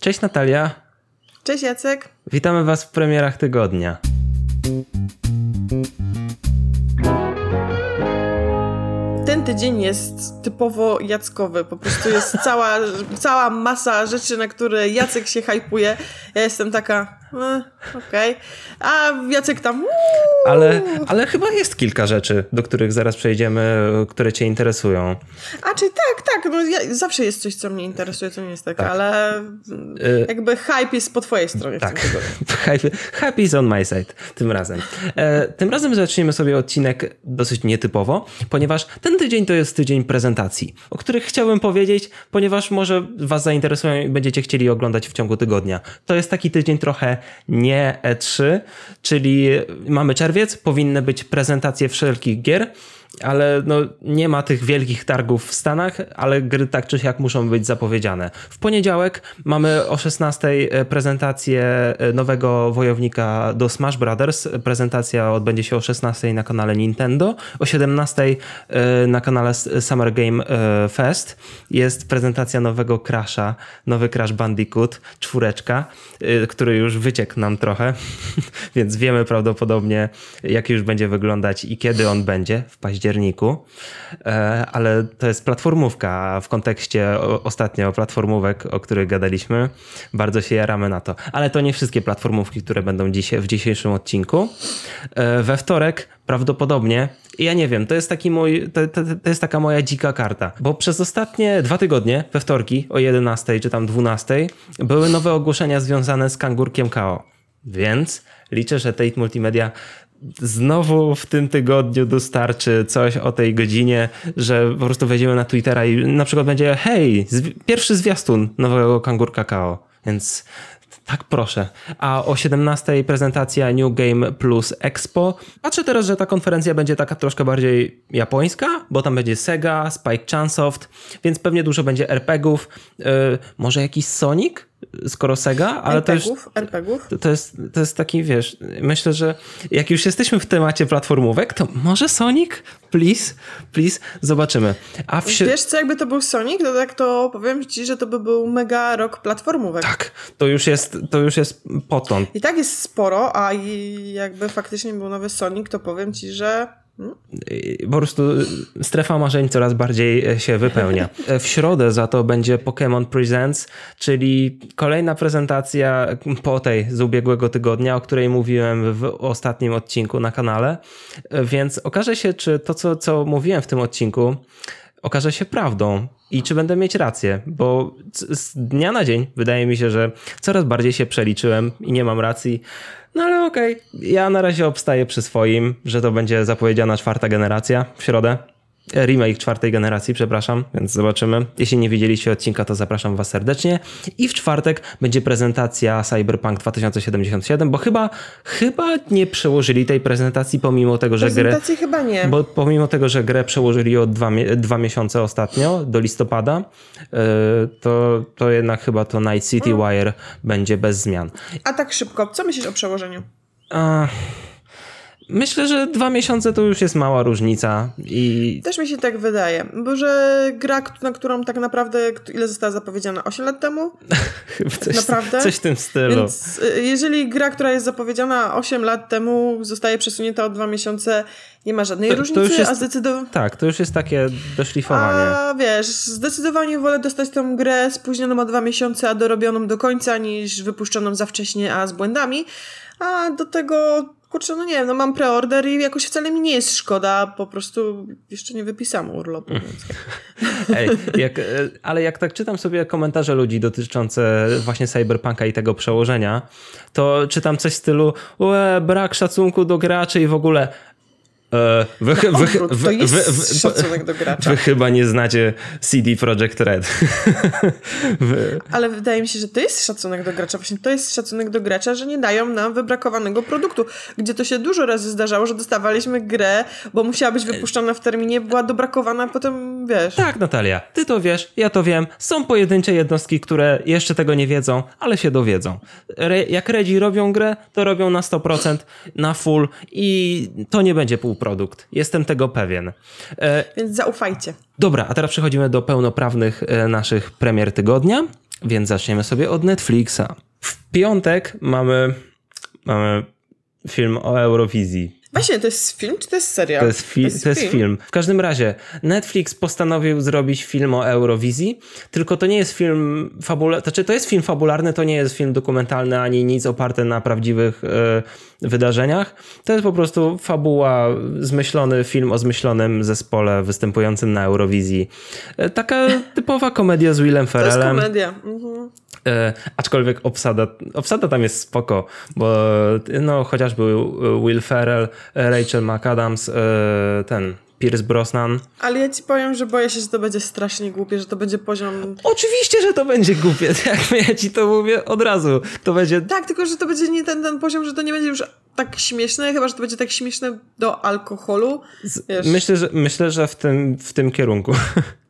Cześć Natalia. Cześć Jacek. Witamy Was w premierach tygodnia. Ten tydzień jest typowo jackowy. Po prostu jest cała, cała masa rzeczy, na które Jacek się hypuje. Ja jestem taka, okej. Okay. A Jacek tam. Uuu. Ale, ale chyba jest kilka rzeczy, do których zaraz przejdziemy, które Cię interesują. A czy tak, tak. No, ja, zawsze jest coś, co mnie interesuje, co nie jest tak, tak. ale y jakby hype jest po Twojej stronie. Tak. hype, hype is on my side tym razem. E, tym razem zaczniemy sobie odcinek dosyć nietypowo, ponieważ ten tydzień to jest tydzień prezentacji, o których chciałbym powiedzieć, ponieważ może Was zainteresują i będziecie chcieli oglądać w ciągu tygodnia. To jest taki tydzień trochę nie E3, czyli mamy czerwiec, powinny być prezentacje wszelkich gier, ale no, nie ma tych wielkich targów w Stanach, ale gry tak czy siak muszą być zapowiedziane. W poniedziałek mamy o 16 e, prezentację e, nowego wojownika do Smash Brothers. Prezentacja odbędzie się o 16 na kanale Nintendo. O 17 e, na kanale Summer Game Fest jest prezentacja nowego Crasha, nowy Crash Bandicoot, czwóreczka, który już wyciekł nam trochę, więc wiemy prawdopodobnie jak już będzie wyglądać i kiedy on będzie w październiku październiku, e, ale to jest platformówka w kontekście ostatnio platformówek, o których gadaliśmy. Bardzo się jaramy na to. Ale to nie wszystkie platformówki, które będą dzisiaj, w dzisiejszym odcinku. E, we wtorek prawdopodobnie ja nie wiem, to jest taki mój, to, to, to, jest taka moja dzika karta, bo przez ostatnie dwa tygodnie, we wtorki o 11 czy tam 12 były nowe ogłoszenia związane z kangurkiem KO. Więc liczę, że Tate Multimedia znowu w tym tygodniu dostarczy coś o tej godzinie, że po prostu wejdziemy na Twittera i na przykład będzie hej, pierwszy zwiastun nowego Kangur Kakao. Więc tak proszę. A o 17 prezentacja New Game Plus Expo. Patrzę teraz, że ta konferencja będzie taka troszkę bardziej japońska, bo tam będzie Sega, Spike Chunsoft, więc pewnie dużo będzie RPGów. Yy, może jakiś Sonic? Skoro Sega, ale to już, RPGów. To, to, jest, to jest taki, wiesz, myślę, że jak już jesteśmy w temacie platformówek, to może Sonic? Please, please, zobaczymy. A w... Wiesz co, jakby to był Sonic, to tak to powiem ci, że to by był mega rok platformówek. Tak, to już jest, to już jest potąd. I tak jest sporo, a jakby faktycznie był nowy Sonic, to powiem ci, że po prostu strefa marzeń coraz bardziej się wypełnia. W środę za to będzie Pokémon Presents, czyli kolejna prezentacja po tej z ubiegłego tygodnia, o której mówiłem w ostatnim odcinku na kanale. Więc okaże się, czy to, co, co mówiłem w tym odcinku, okaże się prawdą i czy będę mieć rację, bo z dnia na dzień wydaje mi się, że coraz bardziej się przeliczyłem i nie mam racji. No ale okej, okay. ja na razie obstaję przy swoim, że to będzie zapowiedziana czwarta generacja w środę remake czwartej generacji, przepraszam, więc zobaczymy. Jeśli nie widzieliście odcinka, to zapraszam Was serdecznie. I w czwartek będzie prezentacja Cyberpunk 2077, bo chyba, chyba nie przełożyli tej prezentacji, pomimo tego, że grę. Prezentacji chyba nie. Bo pomimo tego, że grę przełożyli od dwa, dwa miesiące ostatnio, do listopada, e, to, to jednak chyba to Night City hmm. Wire będzie bez zmian. A tak szybko, co myślisz o przełożeniu? A... Myślę, że dwa miesiące to już jest mała różnica i... Też mi się tak wydaje, bo że gra, na którą tak naprawdę, ile została zapowiedziana? 8 lat temu? coś, naprawdę? Coś w tym stylu. Więc y, jeżeli gra, która jest zapowiedziana 8 lat temu zostaje przesunięta o dwa miesiące, nie ma żadnej to, różnicy, to jest, a zdecydowanie... Tak, to już jest takie doszlifowanie. A wiesz, zdecydowanie wolę dostać tą grę spóźnioną o dwa miesiące, a dorobioną do końca, niż wypuszczoną za wcześnie, a z błędami. A do tego kurczę, no nie wiem, no mam preorder i jakoś wcale mi nie jest szkoda, po prostu jeszcze nie wypisałam urlopu. Ej, jak, e, ale jak tak czytam sobie komentarze ludzi dotyczące właśnie Cyberpunka i tego przełożenia, to czytam coś w stylu brak szacunku do graczy i w ogóle wy, wy, wy, wy, to jest szacunek do gracza. Wy chyba nie znacie CD Projekt Red. Ale wydaje mi się, że to jest szacunek do gracza. Właśnie to jest szacunek do gracza, że nie dają nam wybrakowanego produktu. Gdzie to się dużo razy zdarzało, że dostawaliśmy grę, bo musiała być wypuszczona w terminie, była dobrakowana, a potem wiesz. Tak, Natalia, ty to wiesz, ja to wiem. Są pojedyncze jednostki, które jeszcze tego nie wiedzą, ale się dowiedzą. Re, jak Redzi robią grę, to robią na 100%, na full i to nie będzie pół produkt. Jestem tego pewien. E, Więc zaufajcie. Dobra, a teraz przechodzimy do pełnoprawnych e, naszych premier tygodnia. Więc zaczniemy sobie od Netflixa. W piątek mamy, mamy film o Eurowizji. Właśnie, to jest film, czy to jest serial? To jest, fi- to jest, film. W każdym razie, Netflix postanowił zrobić film o Eurowizji, tylko to nie jest film fabularny, znaczy to jest film fabularny, to nie jest film dokumentalny ani nic oparte na prawdziwych e, wydarzeniach. To jest po prostu fabuła, zmyślony film o zmyślonym zespole występującym na Eurowizji. E, taka typowa komedia z Willem Ferrellem. To jest komedia. Mhm. E, aczkolwiek obsada, obsada tam jest spoko, bo no, chociażby Will Ferrell, Rachel McAdams, e, ten Pierce Brosnan. Ale ja ci powiem, że boję się, że to będzie strasznie głupie, że to będzie poziom... Oczywiście, że to będzie głupie, jak ja ci to mówię od razu. To będzie... Tak, tylko że to będzie nie ten, ten poziom, że to nie będzie już tak śmieszne, chyba, że to będzie tak śmieszne do alkoholu. Myślę, że, myślę, że w tym, w tym kierunku.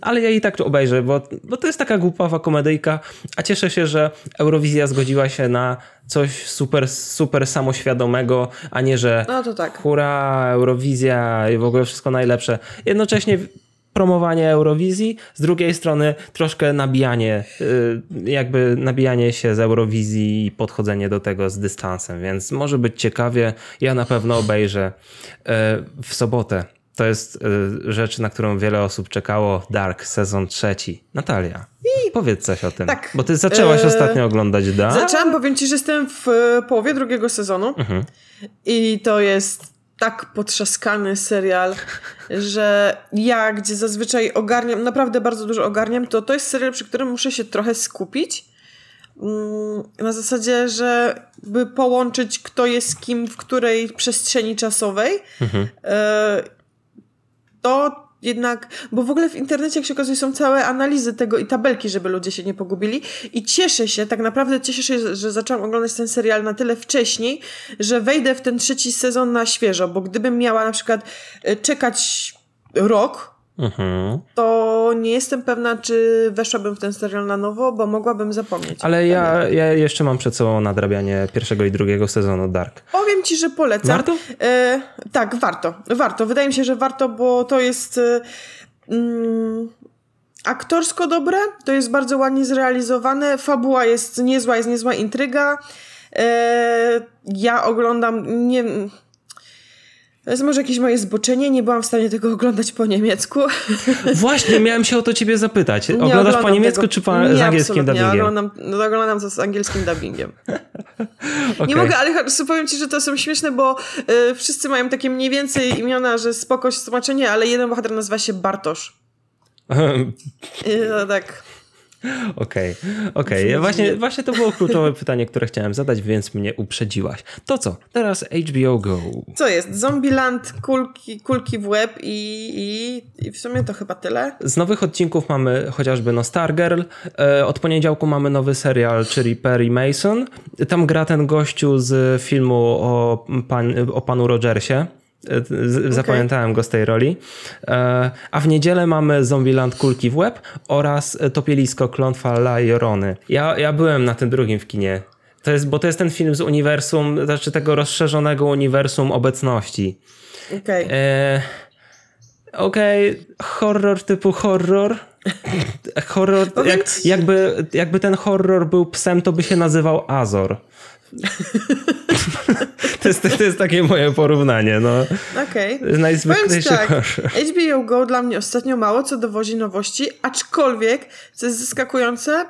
Ale ja i tak to obejrzę, bo, bo to jest taka głupawa komedyjka, a cieszę się, że Eurowizja zgodziła się na coś super, super samoświadomego, a nie, że no to tak. hura, Eurowizja i w ogóle wszystko najlepsze. Jednocześnie promowanie Eurowizji, z drugiej strony troszkę nabijanie, y, jakby nabijanie się z Eurowizji i podchodzenie do tego z dystansem, więc może być ciekawie. Ja na pewno obejrzę y, w sobotę to jest y, rzecz, na którą wiele osób czekało. Dark, sezon trzeci. Natalia, I... powiedz coś o tym. Tak. Bo ty zaczęłaś e... ostatnio oglądać Dark. Zaczęłam, powiem ci, że jestem w e, połowie drugiego sezonu. Mhm. I to jest tak potrzaskany serial, że ja, gdzie zazwyczaj ogarniam, naprawdę bardzo dużo ogarniam, to to jest serial, przy którym muszę się trochę skupić. Mm, na zasadzie, że by połączyć kto jest kim w której przestrzeni czasowej. Mhm. To jednak, bo w ogóle w internecie, jak się okazuje, są całe analizy tego i tabelki, żeby ludzie się nie pogubili. I cieszę się, tak naprawdę cieszę się, że zaczęłam oglądać ten serial na tyle wcześniej, że wejdę w ten trzeci sezon na świeżo, bo gdybym miała na przykład e, czekać rok, Mhm. to nie jestem pewna, czy weszłabym w ten serial na nowo, bo mogłabym zapomnieć. Ale ja, ja jeszcze mam przed sobą nadrabianie pierwszego i drugiego sezonu Dark. Powiem ci, że polecam. Warto? E, tak, warto. Warto. Wydaje mi się, że warto, bo to jest... E, mm, aktorsko dobre, to jest bardzo ładnie zrealizowane, fabuła jest niezła, jest niezła intryga. E, ja oglądam, nie, to jest może jakieś moje zboczenie, nie byłam w stanie tego oglądać po niemiecku. Właśnie, miałem się o to ciebie zapytać. Nie Oglądasz po niemiecku tego. czy po, nie, z angielskim dubbingiem? Nie, oglądam, no, oglądam to z angielskim dubbingiem. okay. Nie mogę, ale powiem ci, że to są śmieszne, bo y, wszyscy mają takie mniej więcej imiona, że spoko tłumaczenie, ale jeden bohater nazywa się Bartosz. I, no, tak... Okej, okay, okej. Okay. Właśnie, właśnie to było kluczowe pytanie, które chciałem zadać, więc mnie uprzedziłaś. To co? Teraz HBO Go. Co jest? Zombieland, kulki, kulki w łeb i, i, i w sumie to chyba tyle. Z nowych odcinków mamy chociażby no Stargirl. E, od poniedziałku mamy nowy serial, czyli Perry Mason. Tam gra ten gościu z filmu o, pan, o panu Rogersie. Zapamiętałem okay. go z tej roli. E, a w niedzielę mamy Zombieland Kulki w łeb oraz Topielisko Klątwa La Jorony. Ja, ja byłem na tym drugim w kinie. To jest, bo to jest ten film z uniwersum, znaczy tego rozszerzonego uniwersum obecności. Okej. Okay. E, Okej, okay. horror typu horror. horror, jak, jakby, jakby ten horror był psem, to by się nazywał Azor. to, jest, to jest takie moje porównanie. No. Okej. Okay. Najzwyklejszy tak, HBO Go dla mnie ostatnio mało co dowozi nowości, aczkolwiek, co jest zaskakujące,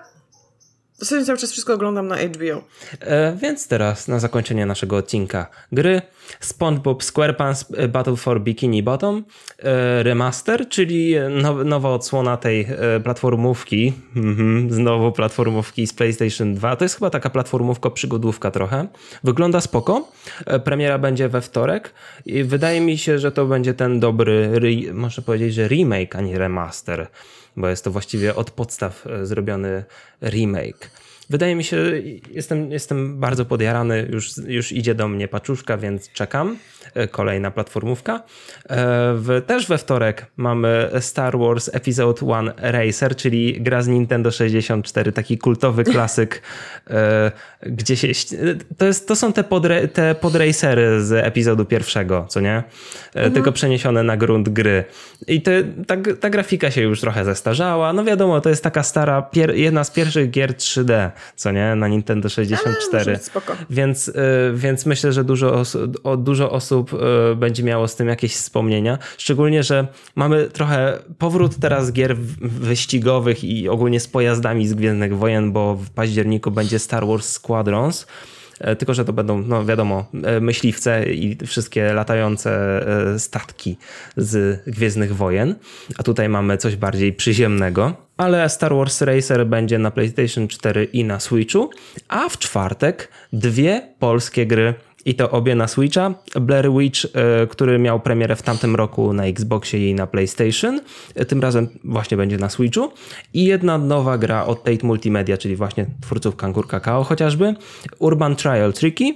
w cały czas wszystko oglądam na HBO. E, więc teraz na zakończenie naszego odcinka gry SpongeBob SquarePants e, Battle for Bikini Bottom e, remaster, czyli now, nowa odsłona tej e, platformówki, mhm, znowu platformówki z PlayStation 2. To jest chyba taka platformówka przygodówka trochę. Wygląda spoko. E, premiera będzie we wtorek i wydaje mi się, że to będzie ten dobry, można powiedzieć, że remake, a nie remaster bo jest to właściwie od podstaw e, zrobiony remake. Wydaje mi się, jestem, jestem bardzo podjarany, już, już idzie do mnie paczuszka, więc czekam. E, kolejna platformówka. E, w, też we wtorek mamy Star Wars Episode 1 Racer, czyli gra z Nintendo 64, taki kultowy klasyk, e, gdzie się... To, jest, to są te, podre, te podracery z epizodu pierwszego, co nie? Mhm. Tylko przeniesione na grunt gry. I te, ta, ta grafika się już trochę zestarzała. No wiadomo, to jest taka stara, pier, jedna z pierwszych gier 3D, co nie? Na Nintendo 64. spoko. Więc, więc myślę, że dużo, oso, dużo osób e, będzie miało z tym jakieś wspomnienia. Szczególnie, że mamy trochę powrót teraz gier wyścigowych i ogólnie z pojazdami z Gwiezdnych Wojen, bo w październiku będzie Star Wars Squadrons. E, tylko, że to będą, no wiadomo, e, myśliwce i wszystkie latające statki z Gwiezdnych Wojen. A tutaj mamy coś bardziej przyziemnego. Ale Star Wars Racer będzie na PlayStation 4 i na Switchu. A w czwartek dwie polskie gry i to obie na Switcha. Blair Witch, e, który miał premierę w tamtym roku na Xboxie i na PlayStation, e, tym razem właśnie będzie na Switchu. I jedna nowa gra od Tate Multimedia, czyli właśnie twórców Kangur Kakao chociażby, Urban Trial Tricky.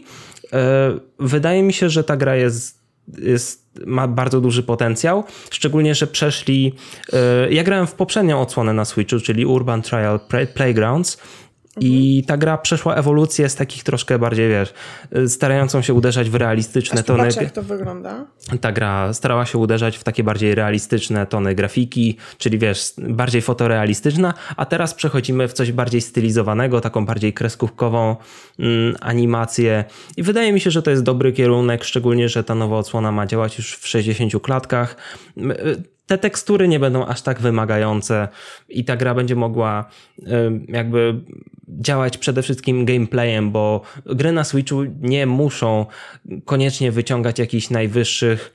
E, wydaje mi się, że ta gra jest, jest ma bardzo duży potencjał, szczególnie, że przeszli. Ja grałem w poprzednią odsłonę na Switchu, czyli Urban Trial Playgrounds i ta gra przeszła ewolucję z takich troszkę bardziej, wiesz, starającą się uderzać w realistyczne tony. Jak to wygląda. Ta gra starała się uderzać w takie bardziej realistyczne tony grafiki, czyli wiesz, bardziej fotorealistyczna, a teraz przechodzimy w coś bardziej stylizowanego, taką bardziej kreskówkową mm, animację. I wydaje mi się, że to jest dobry kierunek, szczególnie, że ta nowa odsłona ma działać już w 60 klatkach te tekstury nie będą aż tak wymagające i ta gra będzie mogła jakby działać przede wszystkim gameplayem, bo gry na Switchu nie muszą koniecznie wyciągać jakichś najwyższych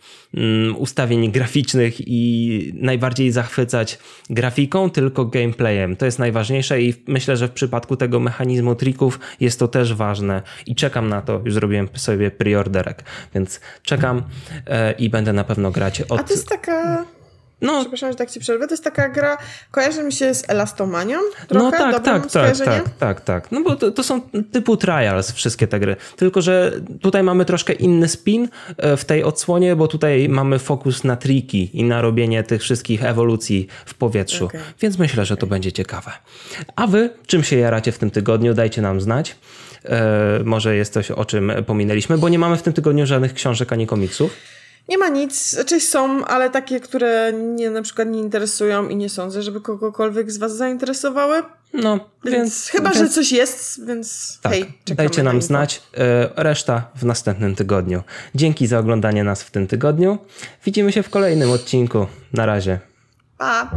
ustawień graficznych i najbardziej zachwycać grafiką, tylko gameplayem. To jest najważniejsze i myślę, że w przypadku tego mechanizmu trików jest to też ważne i czekam na to. Już zrobiłem sobie preorderek, więc czekam e, i będę na pewno grać od... A to jest taka no. Przepraszam, że tak ci przerwę. To jest taka gra, kojarzy mi się z Elastomanią trochę? No tak, tak, tak, tak, tak, tak. No bo to, to, są typu trials wszystkie te gry. Tylko, że tutaj mamy troszkę inny spin e, w tej odsłonie, bo tutaj mamy fokus na triki i na robienie tych wszystkich ewolucji w powietrzu. Okay. Więc myślę, że to będzie ciekawe. A wy czym się jaracie w tym tygodniu? Dajcie nam znać. E, może jest coś, o czym pominęliśmy, bo nie mamy w tym tygodniu żadnych książek ani komiksów. Nie ma nic, znaczy są, ale takie, które mnie na przykład nie interesują i nie sądzę, żeby kogokolwiek z was zainteresowały. No, więc... więc chyba, więc... że coś jest, więc tak, hej, Dajcie nam znać. E, reszta w następnym tygodniu. Dzięki za oglądanie nas w tym tygodniu. Widzimy się w kolejnym odcinku. Na razie. Pa!